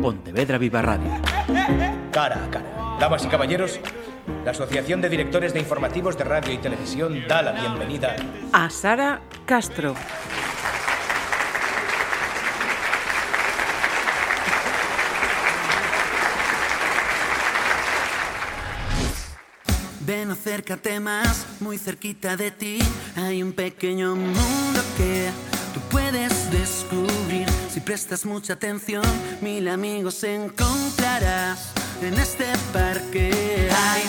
Pontevedra Viva Radio. Cara a cara. Damas y caballeros, la Asociación de Directores de Informativos de Radio y Televisión da la bienvenida a Sara Castro. Ven, acércate más, muy cerquita de ti. Hay un pequeño mundo que tú puedes descubrir. Prestas mucha atención, mil amigos encontrarás. En este parque hay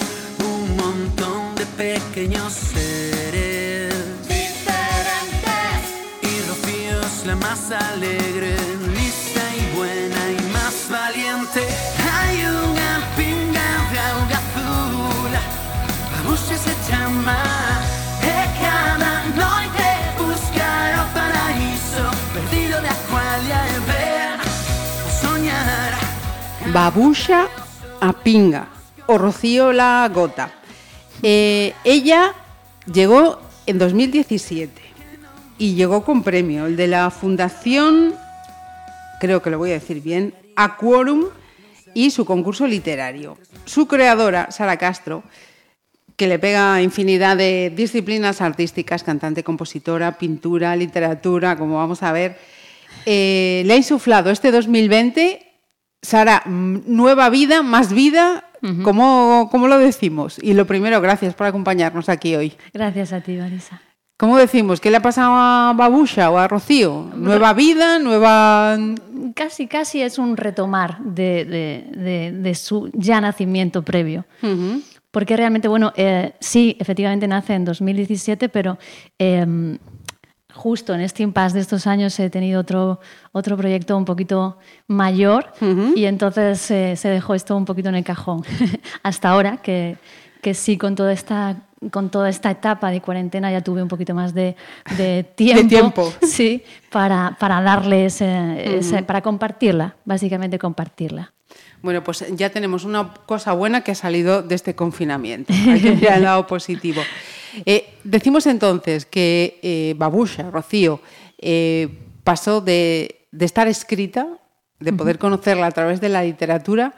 un montón de pequeños seres diferentes. Y Rocío es la más alegre, lista y buena y más valiente. Hay una pinga de agua azul, busca se llama. Babusha a Pinga o Rocío la Gota. Eh, ella llegó en 2017 y llegó con premio, el de la Fundación, creo que lo voy a decir bien, Aquorum y su concurso literario. Su creadora, Sara Castro, que le pega infinidad de disciplinas artísticas, cantante, compositora, pintura, literatura, como vamos a ver, eh, le ha insuflado este 2020 Sara, mm, nueva vida, más vida, ¿cómo, ¿cómo, lo decimos? Y lo primero, gracias por acompañarnos aquí hoy. Gracias a ti, Marisa. ¿Cómo decimos? ¿Qué le ha pasado a Babusha o a Rocío? ¿Nueva vida? ¿Nueva...? Casi, casi es un retomar de, de, de, su ya nacimiento previo. Porque realmente, bueno, eh, sí, efectivamente nace en 2017, pero... Eh, justo en este impasse de estos años he tenido otro, otro proyecto un poquito mayor uh -huh. y entonces eh, se dejó esto un poquito en el cajón. Hasta ahora, que, que sí, con toda esta con toda esta etapa de cuarentena ya tuve un poquito más de, de tiempo, de tiempo. Sí, para, para uh -huh. ese, para compartirla, básicamente compartirla. Bueno, pues ya tenemos una cosa buena que ha salido de este confinamiento. Hay que mirar el lado positivo. Eh, decimos entonces que eh, Babusha, Rocío, eh, pasó de, de, estar escrita, de poder conocerla a través de la literatura,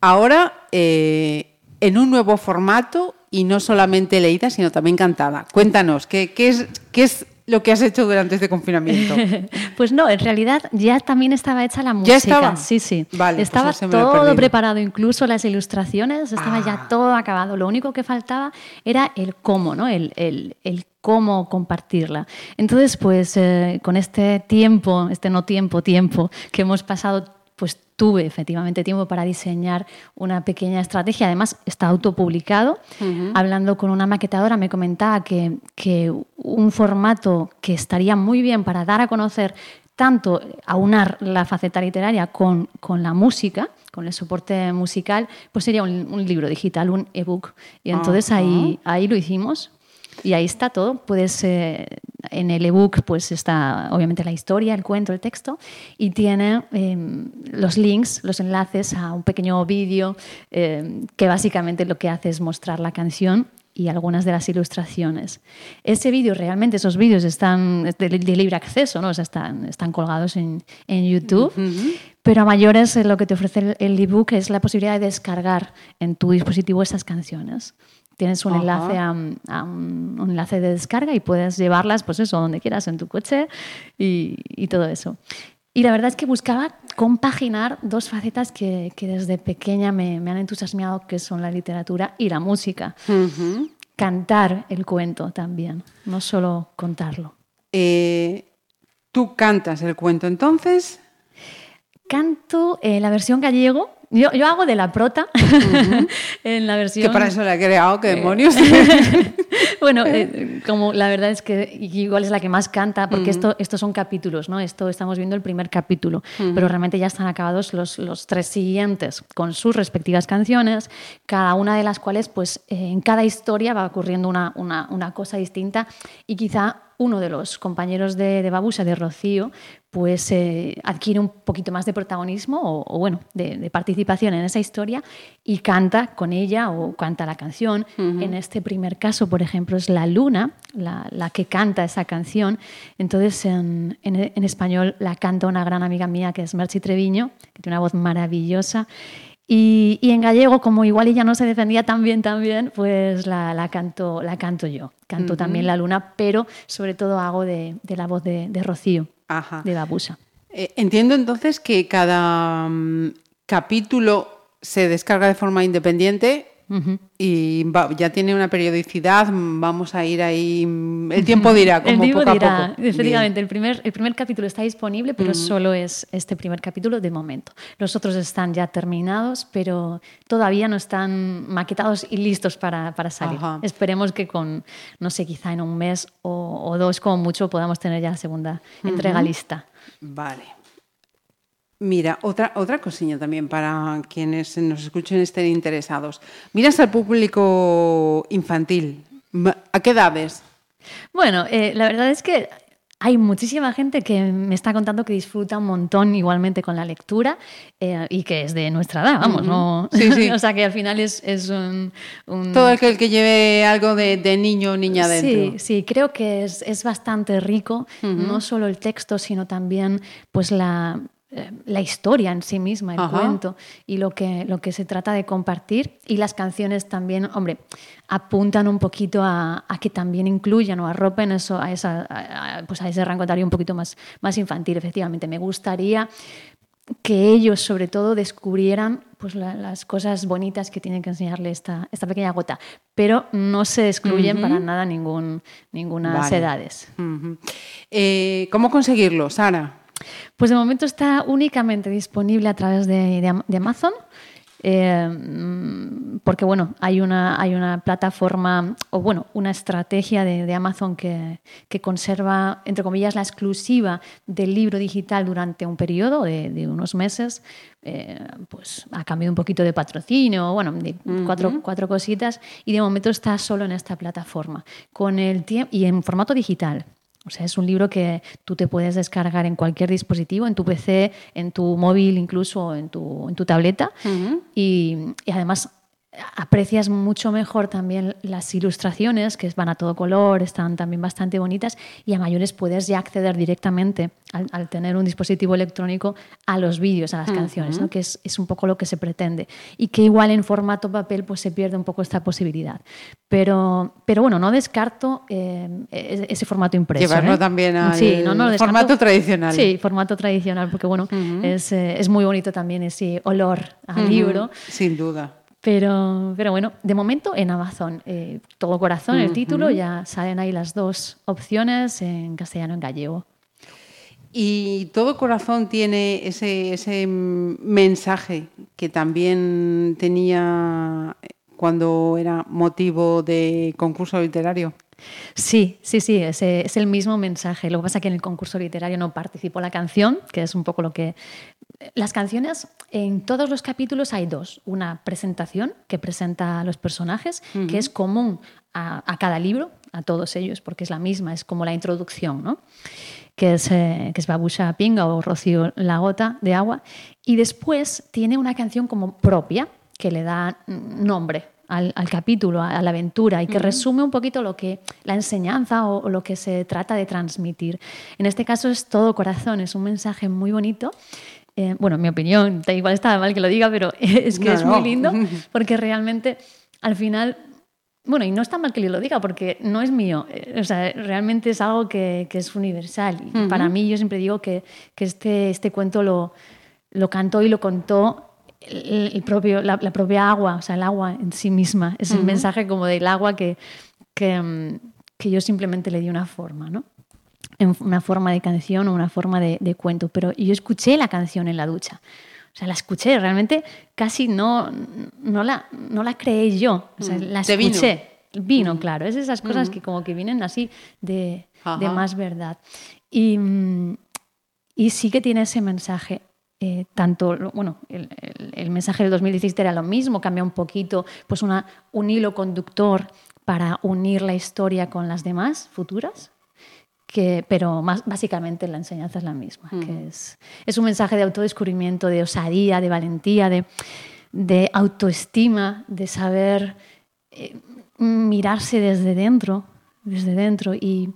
ahora eh, en un nuevo formato y no solamente leída, sino también cantada. Cuéntanos, ¿qué, qué, es, qué es lo que has hecho durante este confinamiento? pues no, en realidad ya también estaba hecha la música. ¿Ya estaba? Sí, sí. Vale, estaba pues todo preparado, incluso las ilustraciones, estaba Ah. ya todo acabado. Lo único que faltaba era el cómo, ¿no? El, el, el cómo compartirla. Entonces, pues eh, con este tiempo, este no tiempo, tiempo que hemos pasado pues tuve efectivamente tiempo para diseñar una pequeña estrategia. Además, está autopublicado. Uh -huh. Hablando con una maquetadora, me comentaba que, que, un formato que estaría muy bien para dar a conocer tanto aunar la faceta literaria con, con la música, con el soporte musical, pues sería un, un libro digital, un ebook. Y entonces uh -huh. ahí, ahí lo hicimos. Y ahí está todo. Puedes, eh, en el ebook pues está obviamente la historia, el cuento, el texto, y tiene eh, los links, los enlaces a un pequeño vídeo eh, que básicamente lo que hace es mostrar la canción y algunas de las ilustraciones. Ese vídeo, realmente esos vídeos están de, de, libre acceso, ¿no? O sea, están, están colgados en, en YouTube. Uh -huh. Pero a mayores lo que te ofrece el ebook es la posibilidad de descargar en tu dispositivo esas canciones tienes un enlace a, a un, un, enlace de descarga y puedes llevarlas, pues eso, donde quieras, en tu coche y, y, todo eso. Y la verdad es que buscaba compaginar dos facetas que, que desde pequeña me, me, han entusiasmado, que son la literatura y la música. Uh -huh. Cantar el cuento también, no solo contarlo. Eh, ¿Tú cantas el cuento entonces? Canto eh, la versión gallego, yo, yo, hago de la prota uh -huh. en la versión. Que para eso la he creado, qué demonios. bueno, eh, como la verdad es que igual es la que más canta, porque uh -huh. esto, estos son capítulos, ¿no? Esto estamos viendo el primer capítulo, uh -huh. pero realmente ya están acabados los, los, tres siguientes con sus respectivas canciones, cada una de las cuales, pues, eh, en cada historia va ocurriendo una, una, una cosa distinta y quizá uno de los compañeros de, de Babusa, de Rocío, pues eh, adquiere un poquito más de protagonismo o, o bueno, de, de, participación en esa historia y canta con ella o canta la canción. Uh -huh. En este primer caso, por ejemplo, es la Luna la, la que canta esa canción. Entonces, en, en, en, español la canta una gran amiga mía que es Merchi Treviño, que tiene una voz maravillosa. Y, y, en gallego, como igual ella no se defendía tan bien, tan bien, pues la, la canto, la canto yo. Canto uh -huh. también la luna, pero sobre todo hago de, de la voz de, de Rocío, Ajá. de Babusa. Eh, entiendo entonces que cada um, capítulo se descarga de forma independiente Uh -huh. Y va, ya tiene una periodicidad, vamos a ir ahí. El tiempo dirá, como el tiempo poco dirá, a poco. Efectivamente, el primer, el primer capítulo está disponible, pero uh -huh. solo es este primer capítulo de momento. Los otros están ya terminados, pero todavía no están maquetados y listos para, para salir. Ajá. Esperemos que con, no sé, quizá en un mes o, o, dos, como mucho, podamos tener ya la segunda uh -huh. entrega lista. Vale. Mira, otra, otra cosilla también para quienes nos escuchen estén interesados. Miras al público infantil. ¿A qué edades? Bueno, eh, la verdad es que hay muchísima gente que me está contando que disfruta un montón igualmente con la lectura eh, y que es de nuestra edad, vamos, uh -huh. ¿no? Sí, sí. o sea que al final es, es un, un, Todo aquel que lleve algo de, de niño o niña dentro. Sí, sí, creo que es, es bastante rico, uh -huh. no solo el texto, sino también pues la la historia en sí misma, el Ajá. cuento y lo que, lo que se trata de compartir. Y las canciones también, hombre, apuntan un poquito a, a que también incluyan o arropen eso, a, esa, a, pues a ese rango etario un poquito más, más infantil, efectivamente. Me gustaría que ellos sobre todo descubrieran pues, la, las cosas bonitas que tienen que enseñarle esta, esta pequeña gota, pero no se excluyen uh -huh. para nada ningún, ninguna vale. edades. Uh -huh. eh, ¿Cómo conseguirlo, Sara? Pues de momento está únicamente disponible a través de, de, de Amazon. Eh, porque bueno, hay una, hay una plataforma o bueno, una estrategia de, de Amazon que, que, conserva, entre comillas, la exclusiva del libro digital durante un periodo de, de unos meses, eh, pues ha cambiado un poquito de patrocinio, bueno, de uh -huh. cuatro, cuatro cositas, y de momento está solo en esta plataforma, con el y en formato digital. O sea, es un libro que tú te puedes descargar en cualquier dispositivo, en tu PC, en tu móvil, incluso en tu, en tu tableta. Uh -huh. y, y, además aprecias mucho mejor también las ilustraciones, que van a todo color, están también bastante bonitas, y a mayores puedes ya acceder directamente, al, al tener un dispositivo electrónico, a los vídeos, a las uh -huh. canciones, ¿no? que es, es, un poco lo que se pretende. Y que igual en formato papel pues se pierde un poco esta posibilidad. Pero, pero bueno, no descarto eh, ese formato impreso. Llevarlo ¿eh? también al sí, no, no formato tradicional. Sí, formato tradicional, porque bueno, uh -huh. es, eh, es, muy bonito también ese olor al libro. Sin duda. Pero, pero bueno, de momento en Amazon, eh, todo corazón, el título, ya salen ahí las dos opciones en castellano y en gallego. Y todo corazón tiene ese, ese mensaje que también tenía cuando era motivo de concurso literario. Sí, sí, sí, es, es, el mismo mensaje. Lo que pasa es que en el concurso literario no participó la canción, que es un poco lo que... Las canciones, en todos los capítulos hay dos. Una presentación que presenta a los personajes, uh -huh. que es común a, a, cada libro, a todos ellos, porque es la misma, es como la introducción, ¿no? que es, eh, que es Babusha Pinga o Rocío La Gota de Agua. Y después tiene una canción como propia, que le da nombre al, al, capítulo, a la aventura y que uh -huh. resume un poquito lo que la enseñanza o, o, lo que se trata de transmitir. En este caso es todo corazón, es un mensaje muy bonito. Eh, bueno, en mi opinión, igual está mal que lo diga, pero es que no, es muy lindo porque realmente al final bueno, y no está mal que lo diga porque no es mío, eh, o sea, realmente es algo que, que es universal. Y uh -huh. para mí yo siempre digo que, que este, este cuento lo, lo cantó y lo contó el, propio, la, la, propia agua, o sea, el agua en sí misma. Es uh -huh. el mensaje como del agua que, que, mm, que, yo simplemente le di una forma, ¿no? Una forma de canción o una forma de, de, cuento. Pero yo escuché la canción en la ducha. O sea, la escuché, realmente casi no, no, la, no la creé yo. O sea, la escuché. Vino, vino claro. Es esas cosas que como que vienen así de, de más verdad. Y, mm, y sí que tiene ese mensaje eh, tanto, bueno, el, el, el, mensaje del 2017 era lo mismo, cambia un poquito, pues una, un hilo conductor para unir la historia con las demás futuras, que, pero más, básicamente la enseñanza es la misma, que es, es un mensaje de autodescubrimiento, de osadía, de valentía, de, de autoestima, de saber eh, mirarse desde dentro, desde dentro y,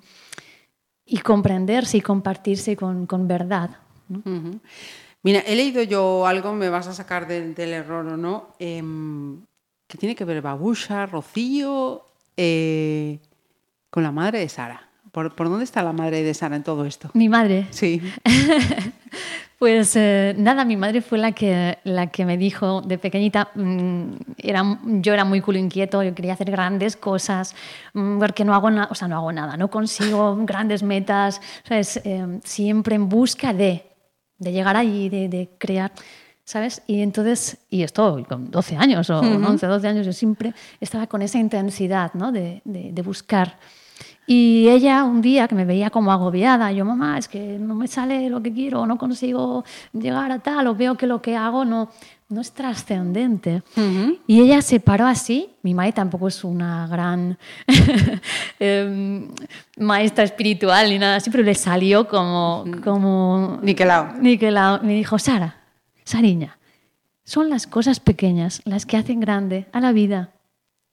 y comprenderse y compartirse con, con verdad. ¿no? Ujú. Mira, he leído yo algo, me vas a sacar del, del error o no, em, que tiene que ver Babusha, Rocío, eh, con la madre de Sara. ¿Por, por dónde está la madre de Sara en todo esto? Mi madre, Sí. Pues eh, nada, mi madre fue la que, la que me dijo de pequeñita, mm, era, yo era muy culo inquieto, yo quería hacer grandes cosas, mm, porque no hago, na- o sea, no hago nada, no consigo grandes metas, ¿sabes? Eh, siempre en busca de, de llegar allí, de, de crear, ¿sabes? Y entonces, y esto con 12 años o 11, 12 años, yo siempre estaba con esa intensidad, ¿no? De, de- de buscar. Y ella un día que me veía como agobiada, yo, mamá, es que no me sale lo que quiero, no consigo llegar a tal, o veo que lo que hago no, no es trascendente. Y ella se paró así, mi madre tampoco es una gran em, maestra espiritual ni nada así, pero le salió como... como Niquelao. Niquelao. Me dijo, Sara, Sariña, son las cosas pequeñas las que hacen grande a la vida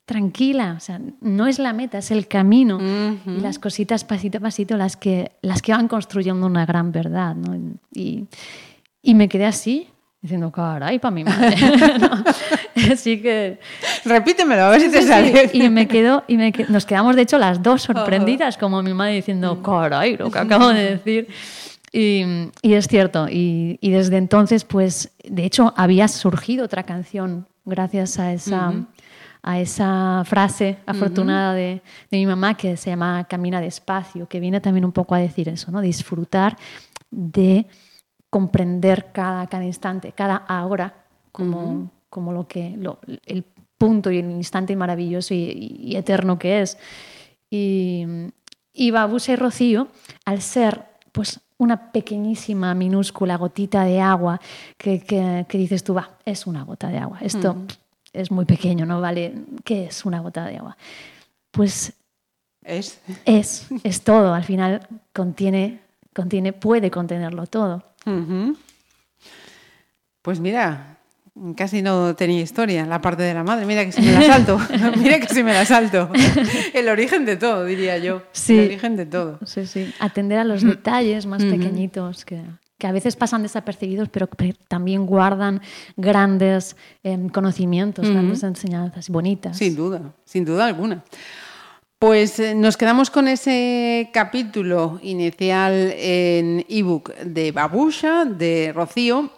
tranquila, o sea, no es la meta, es el camino. Y las cositas pasito a pasito las que, las que van construyendo una gran verdad. ¿no? Y, y me quedé así, diciendo, caray, para mi madre. ¿no? Así que... Repítemelo, a ver si te Sí, sale. y me quedo, y me nos quedamos de hecho las dos sorprendidas, como mi madre diciendo, caray, lo que acabo de decir. Y, y es cierto, y, y desde entonces, pues, de hecho, había surgido otra canción gracias a esa, a esa frase afortunada de, de mi mamá que se llama Camina despacio, que viene también un poco a decir eso, ¿no? Disfrutar de comprender cada, cada instante, cada ahora, como, como lo que, lo- el punto y el instante maravilloso y, y eterno que es. Y, y Babusa y Rocío, al ser pues una pequeñísima, minúscula gotita de agua que, que- que dices tú, va, es una gota de agua. Esto es muy pequeño, ¿no? Vale, ¿qué es una gota de agua? Pues Es. es, es todo. Al final contiene, contiene, puede contenerlo todo. Pues mira, casi no tenía historia la parte de la madre. Mira que si me la salto. mira que si me la salto. El origen de todo, diría yo. Sí. El origen de todo. Sí, sí. Atender a los detalles más pequeñitos que, que a veces pasan desapercibidos, pero que también guardan grandes em, conocimientos, grandes enseñanzas bonitas. Sin duda, sin duda alguna. Pues eh, nos quedamos con ese capítulo inicial en ebook de Babusha, de Rocío.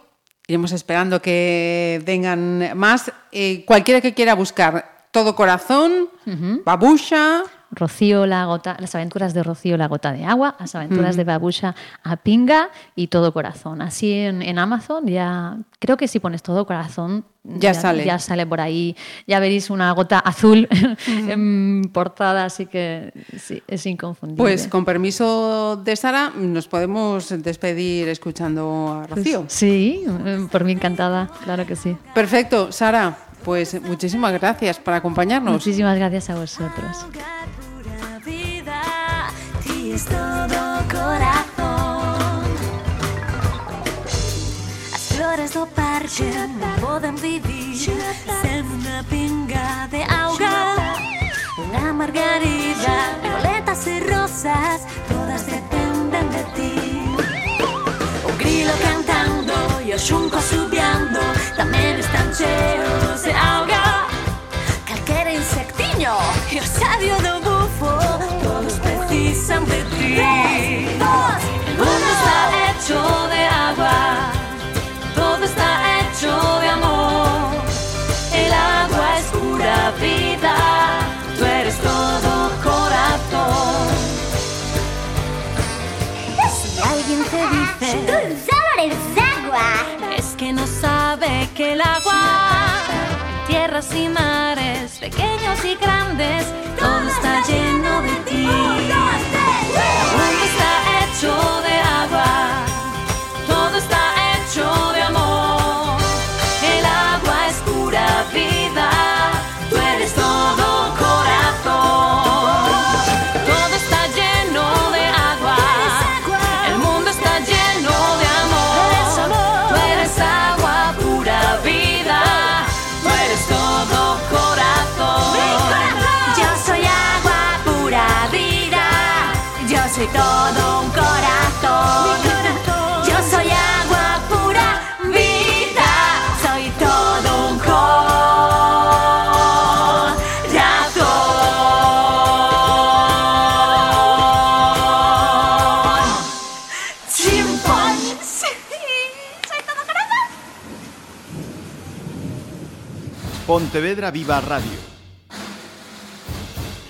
Iremos esperando que vengan más. Eh, cualquiera que quiera buscar Todo Corazón, Babusha, Rocío, la gota, las aventuras de Rocío, la gota de agua, las aventuras de Babusha a Pinga y Todo Corazón. Así en, en Amazon ya, creo que si pones Todo Corazón Ya sale. Ya sale por ahí, ya veréis una gota azul en portada, así que sí, es inconfundible. Pues con permiso de Sara, nos podemos despedir escuchando a Pues Rocío. sí, por mí encantada, claro que sí. Perfecto, Sara, pues muchísimas gracias por acompañarnos. Muchísimas gracias a vosotros. Pura vida, ti es todo corazón. As flores do parque non poden vivir sen unha pinga de auga. Unha margarida, violetas e rosas, todas dependen de ti. O grilo cantando e o xunco subiando Tamén están cheos de auga Calquera insectiño e o sabio Todos de ti. El mundo está hecho de agua. Todo está hecho de amor. El agua es pura vida. Tú eres todo corazón. Si alguien te dice Tú solo eres agua. es que no sabe que el agua, tierras y mares, pequeños y grandes, soy todo un corazón. Yo soy agua pura vida. Soy todo un corazón. Chimpón. Sí, soy todo corazón. Pontevedra Viva Radio